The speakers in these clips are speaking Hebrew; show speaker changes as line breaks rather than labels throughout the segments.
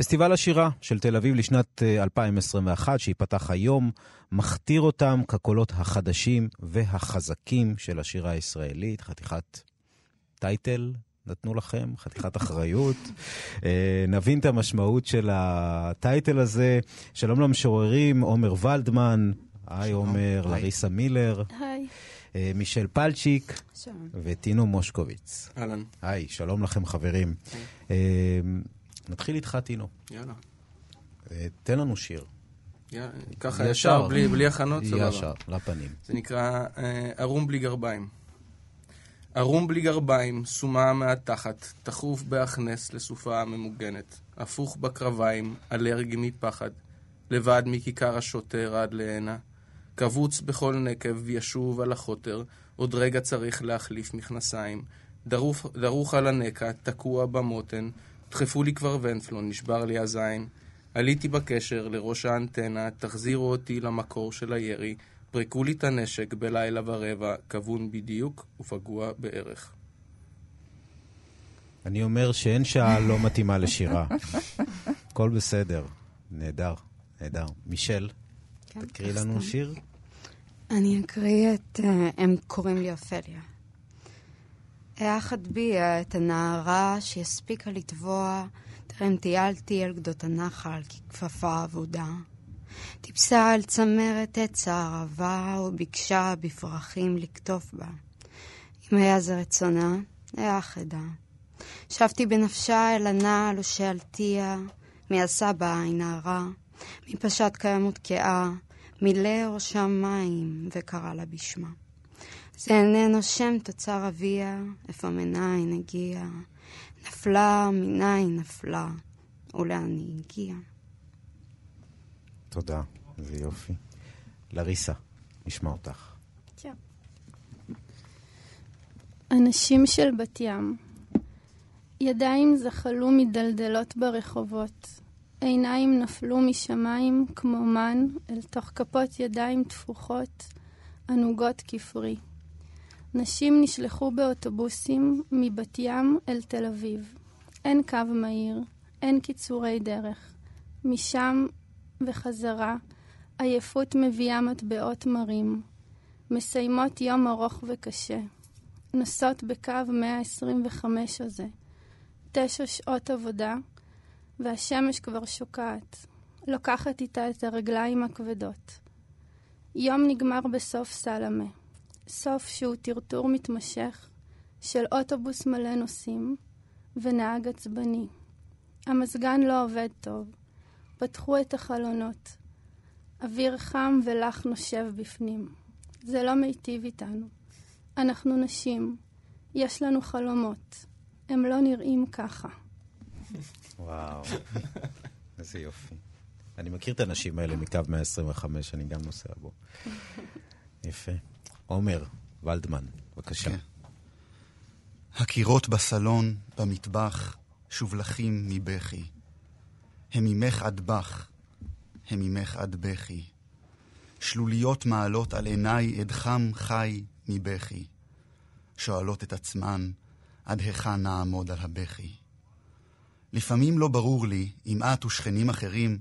פסטיבל השירה של תל אביב לשנת 2021, שייפתח היום, מכתיר אותם כקולות החדשים והחזקים של השירה הישראלית. חתיכת טייטל נתנו לכם, חתיכת אחריות. נבין את המשמעות של הטייטל הזה. שלום למשוררים, עומר ולדמן, היי עומר, לריסה מילר.
היי.
מישל פלצ'יק
שלום.
וטינו מושקוביץ.
אהלן.
היי, שלום לכם חברים. נתחיל איתך, טינו.
יאללה.
תן לנו שיר.
ככה ישר, בלי, בלי הכנות, סבבה.
ישר, לפנים.
זה נקרא אה, ערום בלי גרביים. ערום בלי גרביים, סומה מהתחת, תכוף בהכנס לסופה ממוגנת, הפוך בקרביים, אלרגי מפחד, לבד מכיכר השוטר עד להנה, קבוץ בכל נקב ישוב על החוטר, עוד רגע צריך להחליף מכנסיים, דרוך, דרוך על הנקע, תקוע במותן, דחפו לי כבר ונפלון, נשבר לי הזין. עליתי בקשר לראש האנטנה, תחזירו אותי למקור של הירי, פרקו לי את הנשק בלילה ורבע, כבון בדיוק ופגוע בערך.
אני אומר שאין שעה לא מתאימה לשירה. הכל בסדר. נהדר, נהדר. מישל,
כן,
תקריא לנו
סתם.
שיר.
אני אקריא את אה, הם קוראים לי אופליה. האחת בי את הנערה שהספיקה לטבוע טרם טיילתי על גדות הנחל ככפפה אבודה. טיפסה על צמרת עץ הערבה וביקשה בפרחים לקטוף בה. אם היה זה רצונה, היה חדה. שבתי בנפשה אל הנעל ושאלתיה, מי עשה בה עין הרע, מי פשט קיימות קאה, מילא ראשה מים וקרא לה בשמה. זה איננו שם תוצר אביה, איפה מניין הגיע, נפלה מניין נפלה, ולאן היא הגיעה.
תודה, איזה יופי. לריסה, נשמע אותך.
אנשים של בת ים. ידיים זחלו מדלדלות ברחובות. עיניים נפלו משמיים כמו מן אל תוך כפות ידיים תפוחות, ענוגות כפרי. נשים נשלחו באוטובוסים מבת ים אל תל אביב. אין קו מהיר, אין קיצורי דרך. משם וחזרה, עייפות מביאה מטבעות מרים. מסיימות יום ארוך וקשה. נוסעות בקו 125 הזה. תשע שעות עבודה, והשמש כבר שוקעת. לוקחת איתה את הרגליים הכבדות. יום נגמר בסוף סלמה. סוף שהוא טרטור מתמשך של אוטובוס מלא נוסעים ונהג עצבני. המזגן לא עובד טוב. פתחו את החלונות. אוויר חם ולח נושב בפנים. זה לא מיטיב איתנו. אנחנו נשים. יש לנו חלומות. הם לא נראים ככה.
וואו, איזה יופי. אני מכיר את האנשים האלה מקו 125, אני גם נוסע בו. יפה. עומר ולדמן, בבקשה.
כן. הקירות בסלון, במטבח, שובלכים מבכי. הם ממך עד בך, הם ממך עד בכי. שלוליות מעלות על עיניי עד חם חי מבכי. שואלות את עצמן, עד היכן נעמוד על הבכי. לפעמים לא ברור לי אם את ושכנים אחרים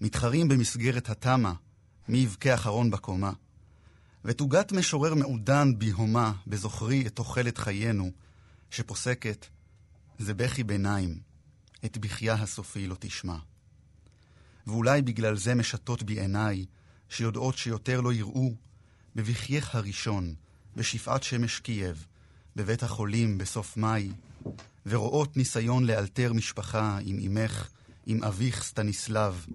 מתחרים במסגרת התמה מי יבכה אחרון בקומה. ותוגת משורר מעודן בהומה בזוכרי את תוחלת חיינו, שפוסקת, זה בכי ביניים, את בחייה הסופי לא תשמע. ואולי בגלל זה משתות בי עיניי, שיודעות שיותר לא יראו, בבכייך הראשון, בשפעת שמש קייב, בבית החולים בסוף מאי, ורואות ניסיון לאלתר משפחה עם אמך, עם אביך סטניסלב,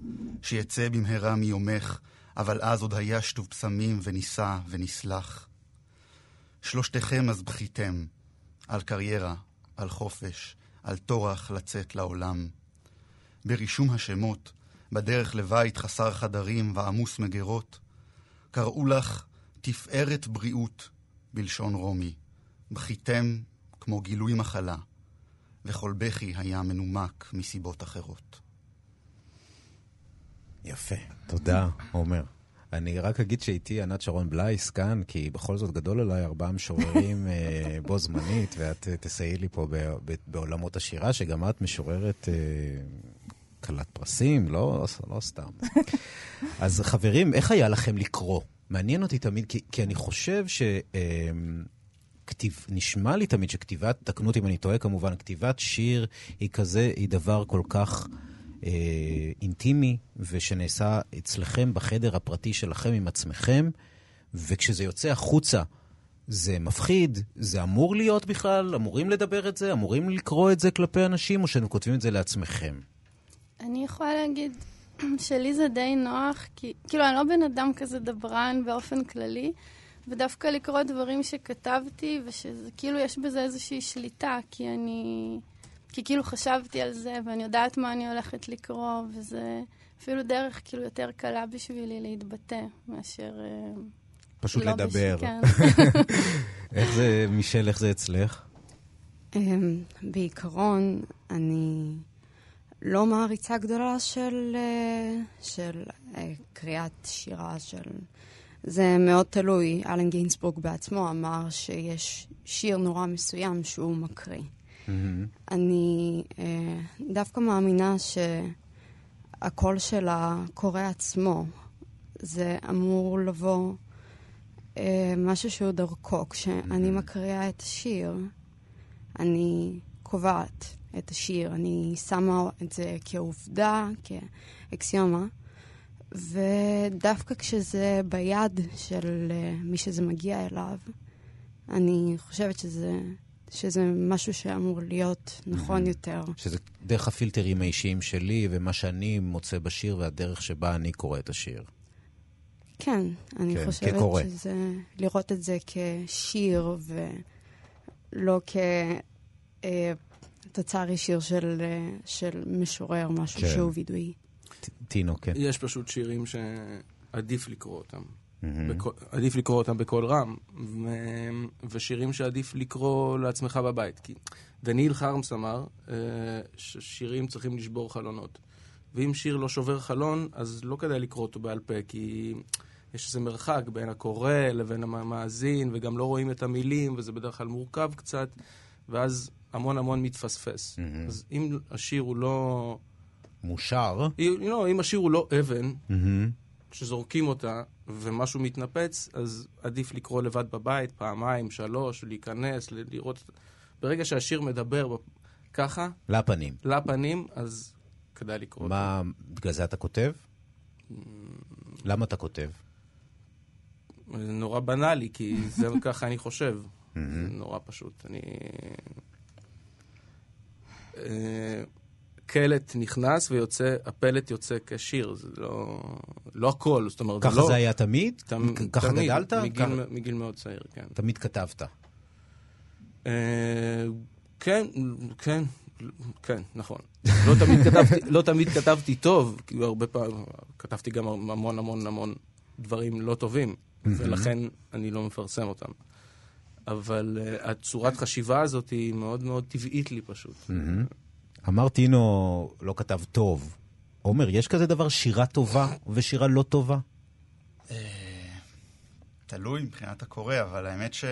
שיצא במהרה מיומך, אבל אז עוד היה שטוב פסמים ונישא ונסלח. שלושתכם אז בכיתם, על קריירה, על חופש, על טורח לצאת לעולם. ברישום השמות, בדרך לבית חסר חדרים ועמוס מגרות, קראו לך תפארת בריאות, בלשון רומי. בכיתם כמו גילוי מחלה, וכל בכי היה מנומק מסיבות אחרות.
יפה, תודה, עומר. אני רק אגיד שאיתי ענת שרון בלייס כאן, כי בכל זאת גדול עליי ארבעה משוררים אה, בו זמנית, ואת אה, תסייעי לי פה בעולמות השירה, שגם את משוררת אה, כלכלת פרסים, לא, לא סתם. אז חברים, איך היה לכם לקרוא? מעניין אותי תמיד, כי, כי אני חושב ש... כתיב, נשמע לי תמיד שכתיבת, תקנו אותי אם אני טועה כמובן, כתיבת שיר היא כזה, היא דבר כל כך אה, אינטימי, ושנעשה אצלכם בחדר הפרטי שלכם עם עצמכם, וכשזה יוצא החוצה, זה מפחיד, זה אמור להיות בכלל, אמורים לדבר את זה, אמורים לקרוא את זה כלפי אנשים, או שאתם כותבים את זה לעצמכם?
אני יכולה להגיד שלי זה די נוח, כי כאילו אני לא בן אדם כזה דברן באופן כללי, ודווקא לקרוא דברים שכתבתי, ושכאילו יש בזה איזושהי שליטה, כי אני... כי כאילו חשבתי על זה, ואני יודעת מה אני הולכת לקרוא, וזה אפילו דרך כאילו יותר קלה בשבילי להתבטא, מאשר... אה,
פשוט
לא
לדבר.
בש... כן.
איך זה, מישל, איך זה אצלך?
אמ, בעיקרון, אני לא מעריצה גדולה של, אה, של אה, קריאת שירה של... זה מאוד תלוי. אלן גיינסבורג בעצמו אמר שיש שיר נורא מסוים שהוא מקריא.
Mm-hmm.
אני אה, דווקא מאמינה שהקול של הקורא עצמו, זה אמור לבוא אה, משהו שהוא דרכו. כשאני מקריאה את השיר, אני קובעת את השיר, אני שמה את זה כעובדה, כאקסיומה, ודווקא כשזה ביד של אה, מי שזה מגיע אליו, אני חושבת שזה, שזה משהו שאמור להיות נכון יותר.
שזה דרך הפילטרים האישיים שלי, ומה שאני מוצא בשיר, והדרך שבה אני קורא את השיר.
כן, אני
כן,
חושבת
כקורא.
שזה... לראות את זה כשיר ולא כתוצר ישיר של, אה, של משורר, משהו
כן.
שהוא וידואי.
ט- טינו, כן.
יש פשוט שירים שעדיף לקרוא אותם. בקול- עדיף לקרוא אותם בקול רם, ו... ושירים שעדיף לקרוא לעצמך בבית. כי דניאל חרמס אמר אה, ששירים צריכים לשבור חלונות. ואם שיר לא שובר חלון, אז לא כדאי לקרוא אותו בעל פה, כי יש איזה מרחק בין הקורא לבין המאזין, וגם לא רואים את המילים, וזה בדרך כלל מורכב קצת, ואז המון המון מתפספס.
מהמם.
אז אם השיר הוא לא...
מושר.
לא, אם השיר הוא לא אבן,
מהמם.
שזורקים אותה ומשהו מתנפץ, אז עדיף לקרוא לבד בבית, פעמיים, שלוש, להיכנס, ל- לראות... ברגע שהשיר מדבר ככה,
לפנים.
לפנים, אז כדאי לקרוא.
מה, בגלל זה אתה כותב? למה אתה כותב?
זה נורא בנאלי, כי זה ככה אני חושב. זה נורא פשוט. אני... אה, קלט נכנס ויוצא, הפלט יוצא כשיר, זה לא, לא הכל, זאת אומרת,
ככה
לא,
זה היה תמיד?
תמ-
ככה
תמיד,
גדלת?
מגיל,
ככה-
מגיל מאוד צעיר, כן.
תמיד כתבת.
אה, כן, כן, כן, נכון. לא תמיד כתבתי, לא תמיד כתבתי טוב, כי הרבה פעמים כתבתי גם המון המון המון דברים לא טובים, ולכן אני לא מפרסם אותם. אבל uh, הצורת חשיבה הזאת היא מאוד מאוד טבעית לי פשוט.
מהמם. אמר טינו, לא כתב טוב. עומר, יש כזה דבר שירה טובה ושירה לא טובה?
תלוי מבחינת הקורא, אבל האמת ש...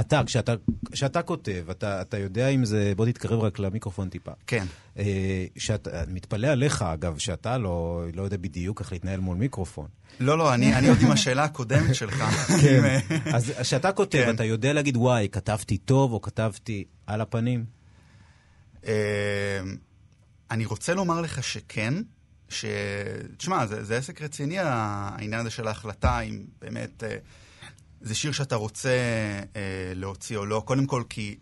אתה, כשאתה, כשאתה כותב, אתה, אתה יודע אם זה... בוא תתקרב רק למיקרופון טיפה.
כן.
אה, שאתה, אני מתפלא עליך, אגב, שאתה לא, לא יודע בדיוק איך להתנהל מול מיקרופון.
לא, לא, אני אני עוד עם השאלה הקודמת שלך. אם, אה,
אז כשאתה כותב,
כן.
אתה יודע להגיד, וואי, כתבתי טוב או כתבתי על הפנים?
אה, אני רוצה לומר לך שכן, ש... תשמע, זה, זה עסק רציני, העניין הזה של ההחלטה, אם באמת אה, זה שיר שאתה רוצה אה, להוציא או לא. קודם כל, כי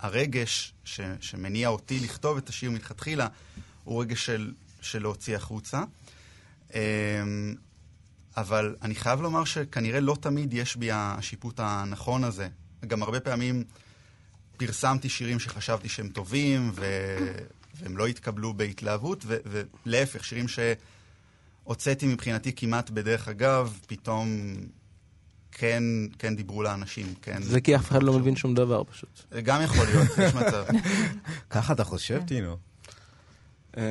הרגש ש... שמניע אותי לכתוב את השיר מלכתחילה, הוא רגש של, של להוציא החוצה. אבל אני חייב לומר שכנראה לא תמיד יש בי השיפוט הנכון הזה. גם הרבה פעמים פרסמתי שירים שחשבתי שהם טובים, ו... והם לא התקבלו בהתלהבות, ו... ולהפך, שירים שהוצאתי מבחינתי כמעט בדרך אגב, פתאום כן, כן דיברו לאנשים, כן.
זה כי אף אחד לא מבין שום דבר פשוט.
גם יכול להיות, יש מצב.
ככה אתה חושב, טינו?
אה.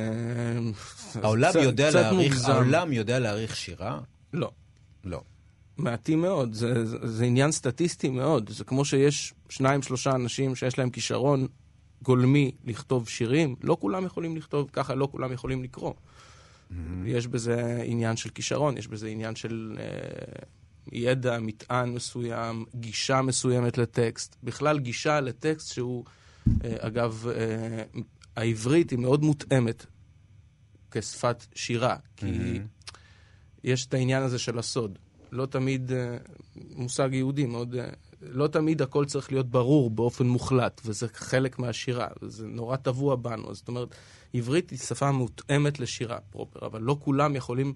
העולם יודע להעריך שירה?
לא.
לא.
מעטים מאוד, זה, זה, זה עניין סטטיסטי מאוד. זה כמו שיש שניים, שלושה אנשים שיש להם כישרון גולמי לכתוב שירים, לא כולם יכולים לכתוב, ככה לא כולם יכולים לקרוא. Mm-hmm. יש בזה עניין של כישרון, יש בזה עניין של אה, ידע, מטען מסוים, גישה מסוימת לטקסט. בכלל גישה לטקסט שהוא, אה, אגב, אה, העברית היא מאוד מותאמת כשפת שירה, כי mm-hmm. יש את העניין הזה של הסוד. לא תמיד, אה, מושג יהודי מאוד, אה, לא תמיד הכל צריך להיות ברור באופן מוחלט, וזה חלק מהשירה, וזה נורא טבוע בנו. זאת אומרת, עברית היא שפה מותאמת לשירה פרופר, אבל לא כולם יכולים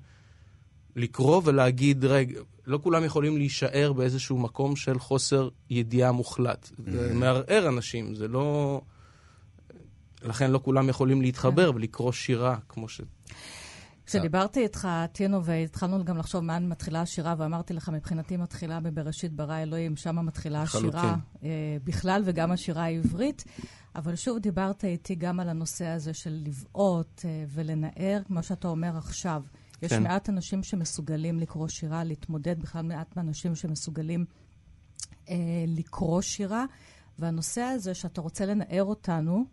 לקרוא ולהגיד, רגע, לא כולם יכולים להישאר באיזשהו מקום של חוסר ידיעה מוחלט. זה. מערער אנשים, זה לא... לכן לא כולם יכולים להתחבר כן. ולקרוא שירה כמו ש...
כשדיברתי איתך, טינו, והתחלנו גם לחשוב מה מתחילה השירה, ואמרתי לך, מבחינתי מתחילה בבראשית ברא אלוהים, שם מתחילה השירה אה, בכלל וגם השירה העברית. אבל שוב דיברת איתי גם על הנושא הזה של לבעוט אה, ולנער, כמו שאתה אומר עכשיו. יש כן. מעט אנשים שמסוגלים לקרוא שירה, להתמודד בכלל מעט מהאנשים שמסוגלים אה, לקרוא שירה. והנושא הזה שאתה רוצה לנער אותנו,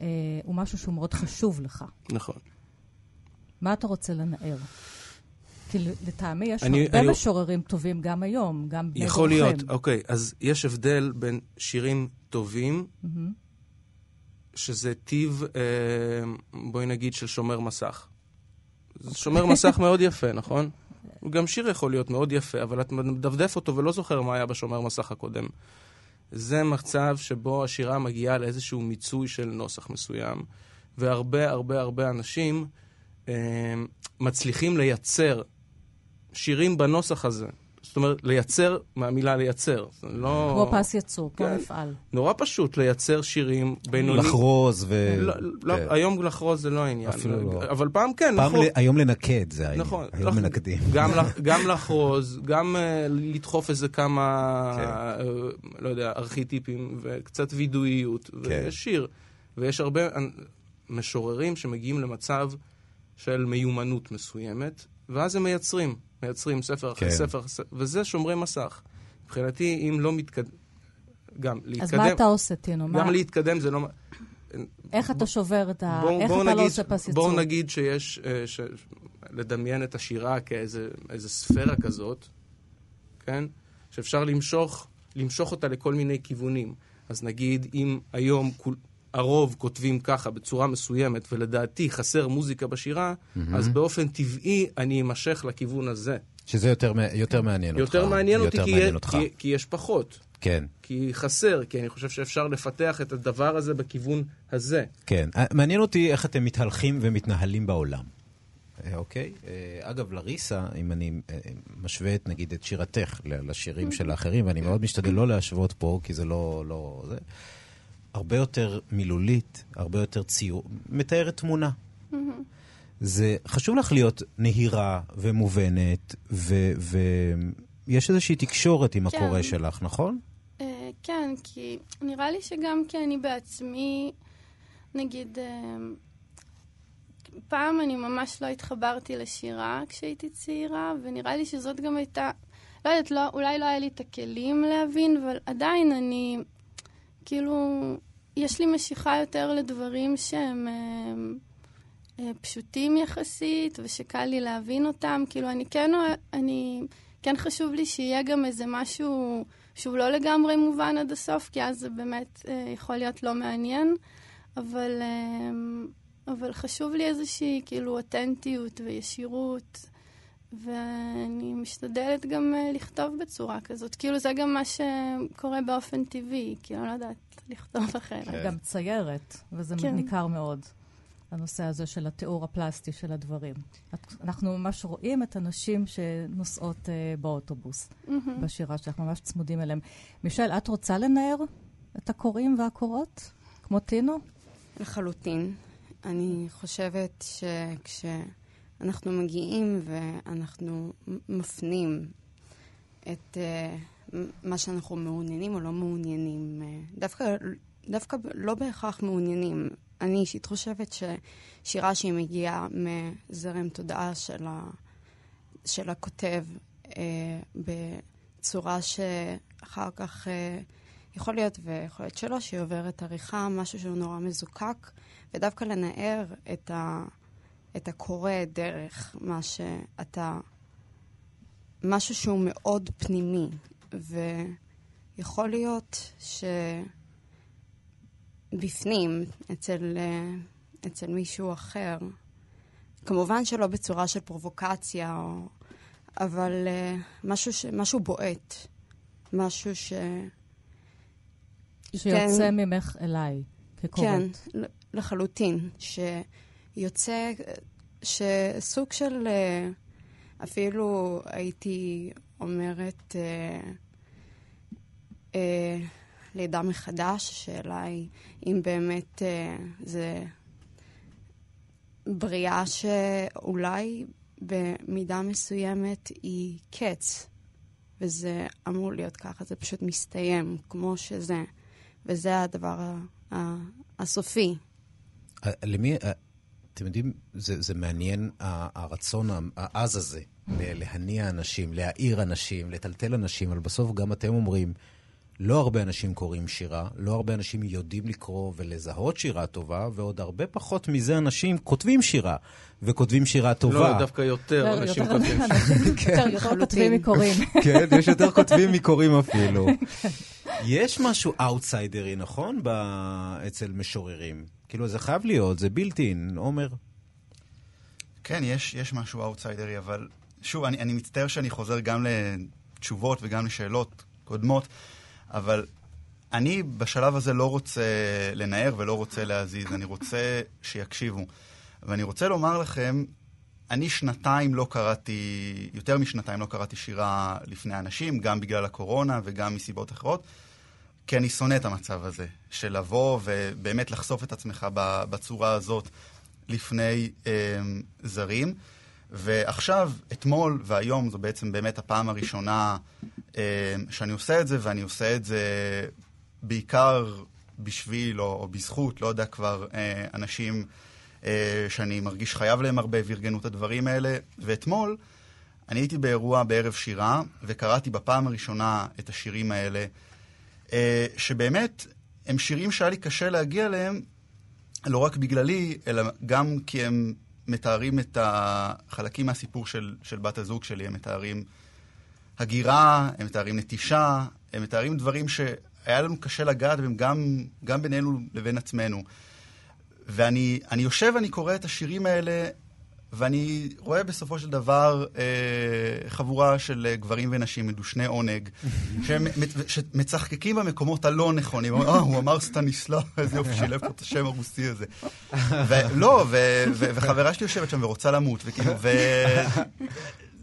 אה, הוא משהו שהוא מאוד חשוב לך.
נכון.
מה אתה רוצה לנער? כי לטעמי יש אני, הרבה אני... משוררים טובים גם היום, גם בני
יכול דורכם. להיות, אוקיי. אז יש הבדל בין שירים טובים, mm-hmm. שזה טיב, אה, בואי נגיד, של שומר מסך. שומר מסך מאוד יפה, נכון? גם שיר יכול להיות מאוד יפה, אבל את מדפדף אותו ולא זוכר מה היה בשומר מסך הקודם. זה מצב שבו השירה מגיעה לאיזשהו מיצוי של נוסח מסוים, והרבה הרבה הרבה אנשים מצליחים לייצר שירים בנוסח הזה. זאת אומרת, לייצר מהמילה לייצר.
לא... כמו פס יצור, כמו כן. מפעל.
נורא פשוט לייצר שירים בינוניים.
לחרוז ו...
לא, לא, כן. היום לחרוז זה לא העניין. אפילו לא. אבל פעם כן,
פעם לחרוז... ל... היום לנקד זה העניין. נכון. היום לח... מנקדים.
גם, גם לחרוז, גם uh, לדחוף איזה כמה, כן. uh, לא יודע, ארכיטיפים, וקצת וידואיות. כן. ויש שיר. ויש הרבה משוררים שמגיעים למצב של מיומנות מסוימת, ואז הם מייצרים. מייצרים ספר אחרי כן. ספר, וזה שומרי מסך. מבחינתי, אם לא מתקדם, גם להתקדם... אז
מה אתה עושה, טינו?
גם
מה...
להתקדם זה לא...
איך אתה שובר את ה... בוא, איך בוא אתה לא נגיד, לא עושה פס
ייצור? בואו נגיד שיש... אה, ש... לדמיין את השירה כאיזה ספירה כזאת, כן? שאפשר למשוך, למשוך אותה לכל מיני כיוונים. אז נגיד, אם היום כול, הרוב כותבים ככה בצורה מסוימת, ולדעתי חסר מוזיקה בשירה, mm-hmm. אז באופן טבעי אני אמשך לכיוון הזה.
שזה יותר, יותר מעניין
יותר
אותך.
מעניין יותר אותי, מעניין כי, אותך. כי, כי יש פחות.
כן.
כי חסר, כי אני חושב שאפשר לפתח את הדבר הזה בכיוון הזה.
כן. אה, מעניין אותי איך אתם מתהלכים ומתנהלים בעולם. אה, אוקיי? אה, אגב, לריסה, אם אני משווה את, נגיד, את שירתך לשירים של האחרים, ואני מאוד משתדל לא להשוות פה, כי זה לא... לא זה. הרבה יותר מילולית, הרבה יותר ציור, מתארת תמונה. Mm-hmm. זה חשוב לך להיות נהירה ומובנת, ויש איזושהי תקשורת עם כן. הקורא שלך, נכון?
Uh, כן, כי נראה לי שגם כי אני בעצמי, נגיד, uh, פעם אני ממש לא התחברתי לשירה כשהייתי צעירה, ונראה לי שזאת גם הייתה, לא יודעת, לא, אולי לא היה לי את הכלים להבין, אבל עדיין אני, כאילו, יש לי משיכה יותר לדברים שהם אה, אה, פשוטים יחסית, ושקל לי להבין אותם. כאילו, אני כן, אני, כן חשוב לי שיהיה גם איזה משהו שהוא לא לגמרי מובן עד הסוף, כי אז זה באמת אה, יכול להיות לא מעניין. אבל, אה, אבל חשוב לי איזושהי, כאילו, אותנטיות וישירות. ואני משתדלת גם uh, לכתוב בצורה כזאת. כאילו, זה גם מה שקורה באופן טבעי, כאילו, אני לא יודעת לכתוב אחרת.
כן. גם ציירת, וזה כן. ניכר מאוד, הנושא הזה של התיאור הפלסטי של הדברים. אנחנו ממש רואים את הנשים שנוסעות uh, באוטובוס, mm-hmm. בשירה שלך, ממש צמודים אליהם. מישל, את רוצה לנער את הקוראים והקורות, כמו טינו?
לחלוטין. אני חושבת שכש... אנחנו מגיעים ואנחנו מפנים את uh, מה שאנחנו מעוניינים או לא מעוניינים. Uh, דווקא, דווקא לא בהכרח מעוניינים. אני אישית חושבת ששירה שהיא מגיעה מזרם תודעה של, ה, של הכותב uh, בצורה שאחר כך uh, יכול להיות ויכול להיות שלא, שהיא עוברת עריכה, משהו שהוא נורא מזוקק, ודווקא לנער את, ה, את הקורא דרך מה שאתה... משהו שהוא מאוד פנימי, ויכול להיות שבפנים, אצל, אצל מישהו אחר, כמובן שלא בצורה של פרובוקציה, או, אבל uh, משהו, ש, משהו בועט, משהו ש...
שיוצא כן, ממך אליי, כקורת.
כן, לחלוטין. שיוצא, שסוג של, uh, אפילו הייתי אומרת, uh, uh, לידה מחדש, השאלה היא אם באמת זה בריאה שאולי במידה מסוימת היא קץ, וזה אמור להיות ככה, זה פשוט מסתיים כמו שזה, וזה הדבר הסופי.
למי, אתם יודעים, זה, זה מעניין הרצון העז הזה להניע אנשים, להעיר אנשים, לטלטל אנשים, אבל בסוף גם אתם אומרים, לא הרבה אנשים קוראים שירה, לא הרבה אנשים יודעים לקרוא ולזהות שירה טובה, ועוד הרבה פחות מזה אנשים כותבים שירה, וכותבים שירה טובה.
לא, דווקא יותר לא, אנשים כותבים
שירה. יותר כותבים מקוראים.
כן, יש יותר כותבים מקוראים אפילו. יש משהו אאוטסיידרי, נכון? אצל משוררים. כאילו, זה חייב להיות, זה built-in, עומר.
כן, יש, יש משהו אאוטסיידרי, אבל שוב, אני, אני מצטער שאני חוזר גם לתשובות וגם לשאלות קודמות. אבל אני בשלב הזה לא רוצה לנער ולא רוצה להזיז, אני רוצה שיקשיבו. ואני רוצה לומר לכם, אני שנתיים לא קראתי, יותר משנתיים לא קראתי שירה לפני אנשים, גם בגלל הקורונה וגם מסיבות אחרות, כי אני שונא את המצב הזה, של לבוא ובאמת לחשוף את עצמך בצורה הזאת לפני אה, זרים. ועכשיו, אתמול והיום, זו בעצם באמת הפעם הראשונה אה, שאני עושה את זה, ואני עושה את זה בעיקר בשביל או, או בזכות, לא יודע כבר, אה, אנשים אה, שאני מרגיש חייב להם הרבה וארגנו את הדברים האלה. ואתמול אני הייתי באירוע בערב שירה, וקראתי בפעם הראשונה את השירים האלה, שבאמת הם שירים שהיה לי קשה להגיע אליהם, לא רק בגללי, אלא גם כי הם מתארים את החלקים מהסיפור של, של בת הזוג שלי, הם מתארים הגירה, הם מתארים נטישה, הם מתארים דברים שהיה לנו קשה לגעת בהם גם, גם בינינו לבין עצמנו. ואני יושב ואני קורא את השירים האלה, ואני רואה בסופו של דבר אה, חבורה של גברים ונשים מדושני עונג, שמצחקקים במקומות הלא נכונים. אה, הוא אמר סטניסלב, איזה יופי שילב פה את השם הרוסי הזה. ולא, וחברה שלי יושבת שם ורוצה למות, וכאילו, ו...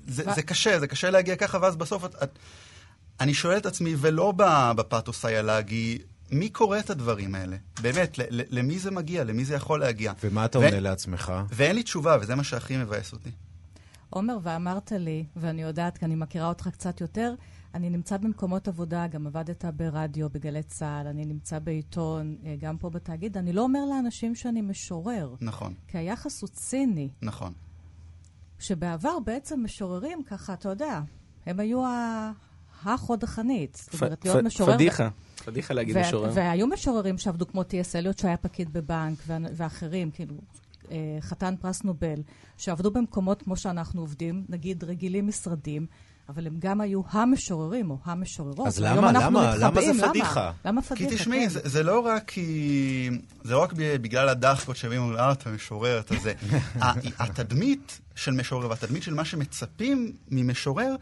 זה, זה קשה, זה קשה להגיע ככה, ואז בסוף את, את, אני שואל את עצמי, ולא בפתוס היאלגי, מי קורא את הדברים האלה? באמת, למי זה מגיע? למי זה יכול להגיע?
ומה אתה עונה לעצמך?
ואין לי תשובה, וזה מה שהכי מבאס אותי.
עומר, ואמרת לי, ואני יודעת, כי אני מכירה אותך קצת יותר, אני נמצא במקומות עבודה, גם עבדת ברדיו, בגלי צה"ל, אני נמצא בעיתון, אה, גם פה בתאגיד. אני לא אומר לאנשים שאני משורר.
נכון.
כי היחס הוא ציני.
נכון.
שבעבר בעצם משוררים ככה, אתה יודע, הם היו החוד החנית. זאת אומרת, להיות משורר...
פדיחה. פדיחה להגיד משורר.
והיו משוררים שעבדו כמו טי.אס. אליוט, שהיה פקיד בבנק, ואחרים, כאילו, אה, חתן פרס נובל, שעבדו במקומות כמו שאנחנו עובדים, נגיד רגילים משרדים, אבל הם גם היו המשוררים או המשוררות.
אז למה, למה, למה זה פדיחה?
למה פדיחה?
כי תשמעי, כן. זה, זה לא רק כי... זה לא רק בגלל הדחקות שאומרים, אה, אתה משורר, אתה זה. התדמית של משורר והתדמית של מה שמצפים ממשורר,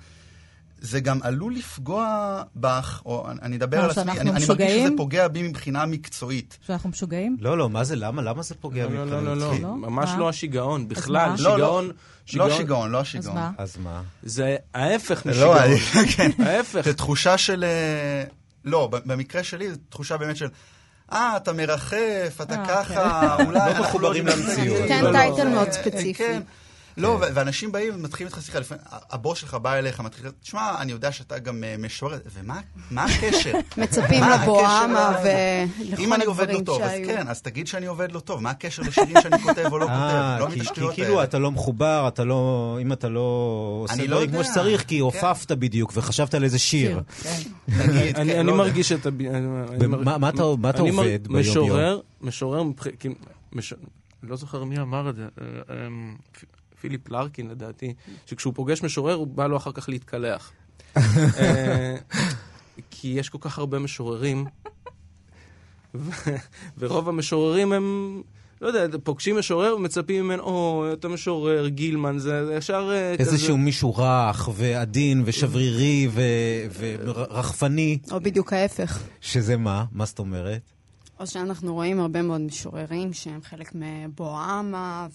זה גם עלול לפגוע בך, או אני אדבר על עצמי, אני, אני מרגיש שזה פוגע בי מבחינה מקצועית.
שאנחנו משוגעים?
לא, לא, מה זה, למה? למה זה פוגע
לא,
לא מבחינה
לא, לא, לא, לא, ממש לא השיגעון, בכלל, שיגעון...
לא שיגעון, לא שיגעון.
אז מה?
זה ההפך משיגעון.
כן.
ההפך.
זה תחושה של... אה, לא, במקרה שלי, זו תחושה באמת של... אה, אתה מרחף, אתה ככה, אולי...
לא מחוברים למציאות.
תן טייטל מאוד ספציפי. כן.
לא, ואנשים באים ומתחילים איתך שיחה, לפעמים, הבוס שלך בא אליך, מתחיל, תשמע, אני יודע שאתה גם אה, משורר, ומה הקשר?
מצפים לבואמה ולכל
אם אני עובד לא טוב, אז כן, אז תגיד שאני עובד לא טוב, מה הקשר לשירים שאני כותב או לא כותב? לא
כי כאילו אתה לא מחובר, אתה לא, אם אתה לא עושה דברים כמו שצריך, כי עופפת בדיוק וחשבת על איזה שיר.
אני מרגיש את ה...
מה אתה עובד
ביום-יום? משורר, משורר, לא זוכר מי אמר את זה, אה, אמ, פיליפ לרקין לדעתי, שכשהוא פוגש משורר הוא בא לו אחר כך להתקלח. אה, כי יש כל כך הרבה משוררים, ורוב המשוררים הם... לא יודע, פוגשים משורר ומצפים ממנו, או, אתה משורר, גילמן, זה ישר
אה, כזה... איזשהו מישהו רך ועדין ושברירי ורחפני.
או בדיוק ההפך.
שזה מה? מה זאת אומרת?
או שאנחנו רואים הרבה מאוד משוררים שהם חלק מבואמה,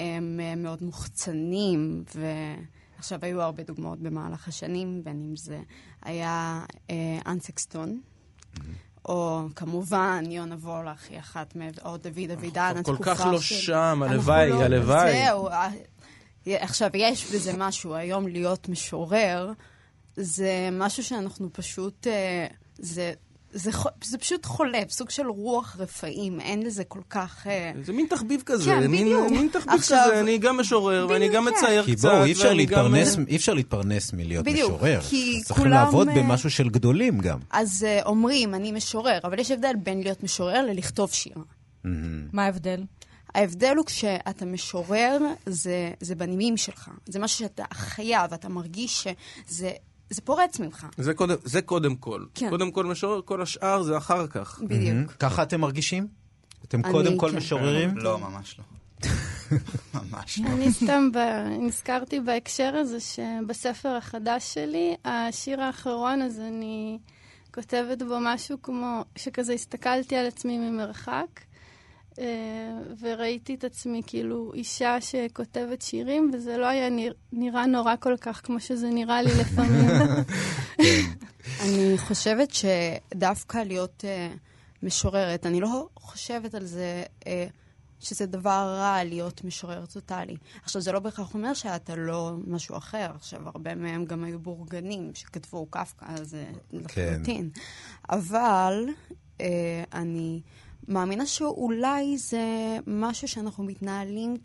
והם אה, מאוד מוחצנים, ועכשיו היו הרבה דוגמאות במהלך השנים, בין אם זה היה אה, אנסקסטון. Mm-hmm. או כמובן יונה וולך היא אחת מהם, או דוד אבידן,
התקופה של... כל כך לא שם, הלוואי, לא- הלוואי.
זהו, אה, עכשיו, יש בזה משהו, היום להיות משורר, זה משהו שאנחנו פשוט, זה זה, זה פשוט חולף, סוג של רוח רפאים, אין לזה כל כך... אה,
זה מין תחביב כזה, כן, מין, בדיוק. מין תחביב עכשיו, כזה, אני גם משורר ואני גם כן. מצייר קצת.
כי בואו, אי אפשר, להתפרנס, גם... אי אפשר להתפרנס מלהיות בדיוק, משורר. כי צריך כולם... לעבוד אה, במשהו של גדולים גם.
אז uh, אומרים, אני משורר, אבל יש הבדל בין להיות משורר ללכתוב שיר.
מה ההבדל?
ההבדל הוא כשאתה משורר, זה, זה בנימים שלך. זה משהו שאתה חייב, אתה מרגיש שזה זה פורץ ממך.
זה קודם, זה קודם כל. כן. קודם כל משורר, כל השאר זה אחר כך.
בדיוק.
ככה אתם מרגישים? אתם קודם כל כן. משוררים?
לא, ממש לא. ממש לא.
אני סתם נזכרתי בהקשר הזה שבספר החדש שלי, השיר האחרון, אז אני כותבת בו משהו כמו, שכזה הסתכלתי על עצמי ממרחק, וראיתי את עצמי כאילו אישה שכותבת שירים, וזה לא היה נראה נורא כל כך כמו שזה נראה לי לפעמים.
אני חושבת שדווקא להיות uh, משוררת, אני לא חושבת על זה uh, שזה דבר רע להיות משורר טוטאלי. עכשיו, זה לא בהכרח אומר שאתה לא משהו אחר. עכשיו, הרבה מהם גם היו בורגנים שכתבו קפקא, זה כן. לחלוטין. אבל uh, אני... מאמינה שאולי זה משהו שאנחנו מתנהלים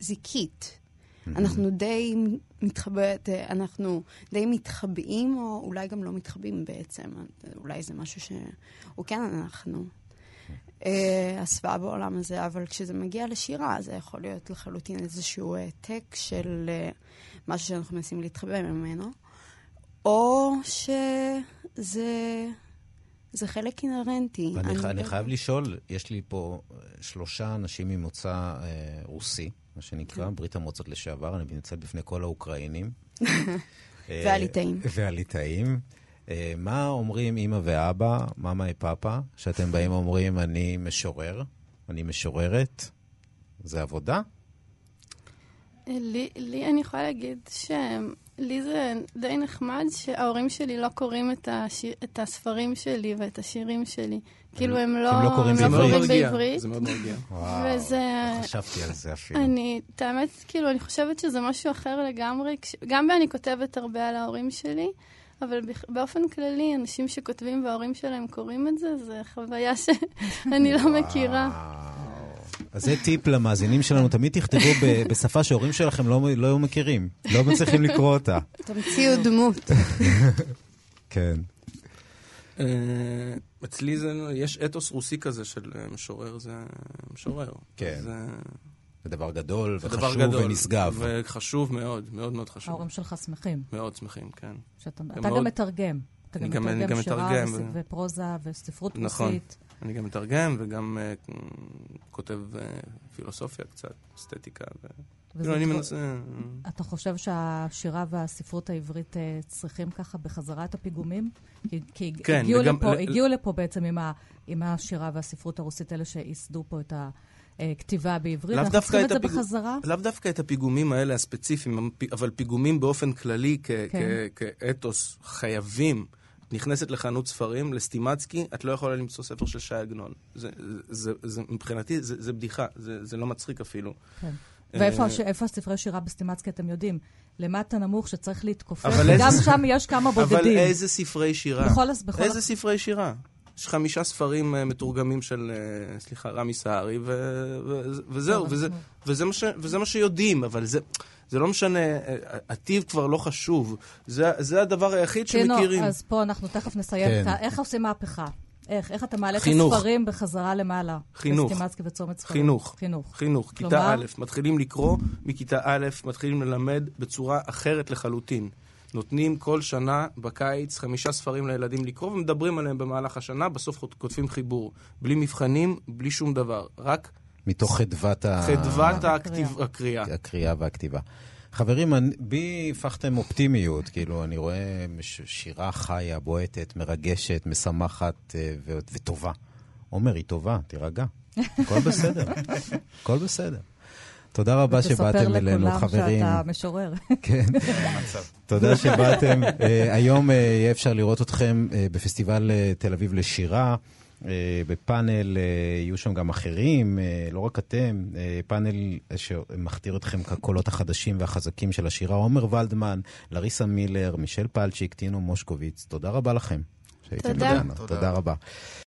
כזיקית. אנחנו די מתחבאת, אנחנו די מתחבאים, או אולי גם לא מתחבאים בעצם. אולי זה משהו שהוא כן אנחנו. אה, הסוואה בעולם הזה, אבל כשזה מגיע לשירה, זה יכול להיות לחלוטין איזשהו העתק של אה, משהו שאנחנו מנסים להתחבא ממנו, או שזה זה חלק אינהרנטי.
ואני אני, אני לא- חייב לשאול, יש לי פה אה, שלושה אנשים ממוצא אה, רוסי, מה שנקרא, כן. ברית המועצות לשעבר, אני מתנצל בפני כל האוקראינים.
אה, והליטאים.
והליטאים. אה, מה אומרים אימא ואבא, מאמא ופאפה, שאתם באים ואומרים, אני משורר, אני משוררת? זה עבודה?
לי, לי אני יכולה להגיד שהם לי זה די נחמד שההורים שלי לא קוראים את, השיר, את הספרים שלי ואת השירים שלי. כאילו הם לא,
הם לא קוראים בעברית.
בעברית.
זה מאוד מרגיע.
וואו, וזה... לא חשבתי על זה אפילו.
אני, את האמת, כאילו, אני חושבת שזה משהו אחר לגמרי. גם אני כותבת הרבה על ההורים שלי, אבל באופן כללי, אנשים שכותבים וההורים שלהם קוראים את זה, זה חוויה שאני לא מכירה.
אז זה טיפ למאזינים שלנו, תמיד תכתבו בשפה שההורים שלכם לא, לא היו מכירים, לא מצליחים לקרוא אותה.
תמציאו דמות.
כן.
אה, אצלי זה, יש אתוס רוסי כזה של אה, משורר, זה משורר.
כן. זה... זה דבר גדול וחשוב גדול, ונשגב.
וחשוב מאוד, מאוד מאוד חשוב.
ההורים שלך שמחים.
מאוד שמחים, כן.
שאתה, אתה מאוד... גם מתרגם. אתה גם מתרגם שירה ופרוזה וספרות נכון. רוסית.
אני גם מתרגם וגם uh, כותב uh, פילוסופיה קצת, אסתטיקה. ו... כאילו אני מנסה... אה.
אתה חושב שהשירה והספרות העברית uh, צריכים ככה בחזרה את הפיגומים? כי, כי כן, הגיעו, וגם... לפה, ל... הגיעו לפה בעצם עם, ה, עם השירה והספרות הרוסית, אלה שייסדו פה את הכתיבה בעברית. אנחנו צריכים את זה הפיג... בחזרה?
לאו דווקא את הפיגומים האלה הספציפיים, אבל פיגומים באופן כללי כ- כן. כ- כאתוס חייבים. נכנסת לחנות ספרים, לסטימצקי, את לא יכולה למצוא ספר של ש"י עגנון. זה, זה, זה, מבחינתי זה, זה בדיחה, זה, זה לא מצחיק אפילו. כן.
ואיפה אה, הספרי שירה בסטימצקי, אתם יודעים? למטה נמוך שצריך להתכופף, וגם שם יש כמה בודדים.
אבל איזה ספרי שירה? בכל... בכל... איזה ספרי שירה? יש חמישה ספרים uh, מתורגמים של, uh, סליחה, רמי סהרי, וזהו, וזה, וזה, מה ש, וזה מה שיודעים, אבל זה, זה לא משנה, הטיב כבר לא חשוב. זה, זה הדבר היחיד כן, שמכירים.
אז פה אנחנו תכף נסיים. כן. איך עושים מהפכה? איך? איך אתה מעלה חינוך. את הספרים בחזרה למעלה?
חינוך. בסטימצקי וצומת ספרים. חינוך. חינוך. חינוך. כיתה כלומר... א', מתחילים לקרוא מכיתה א', מתחילים ללמד בצורה אחרת לחלוטין. נותנים כל שנה בקיץ חמישה ספרים לילדים לקרוא ומדברים עליהם במהלך השנה, בסוף כותבים חיבור. בלי מבחנים, בלי שום דבר. רק...
מתוך חדוות, ה...
חדוות הכתיב... הקריאה.
הקריאה והכתיבה. חברים, בי הפכתם אופטימיות, כאילו, אני רואה שירה חיה, בועטת, מרגשת, משמחת אה, ו- וטובה. עומר, היא טובה, תירגע. הכל בסדר. הכל בסדר. תודה רבה שבאתם אלינו, חברים. ותספר לכולם
שאתה משורר.
כן. תודה שבאתם. אה, היום אה, יהיה אפשר לראות אתכם בפסטיבל תל אביב לשירה. אה, בפאנל אה, יהיו שם גם אחרים, אה, לא רק אתם, פאנל שמכתיר אתכם כקולות החדשים והחזקים של השירה, עומר ולדמן, לריסה מילר, מישל פלצ'יק, טינו מושקוביץ, תודה רבה לכם.
תודה.
תודה רבה.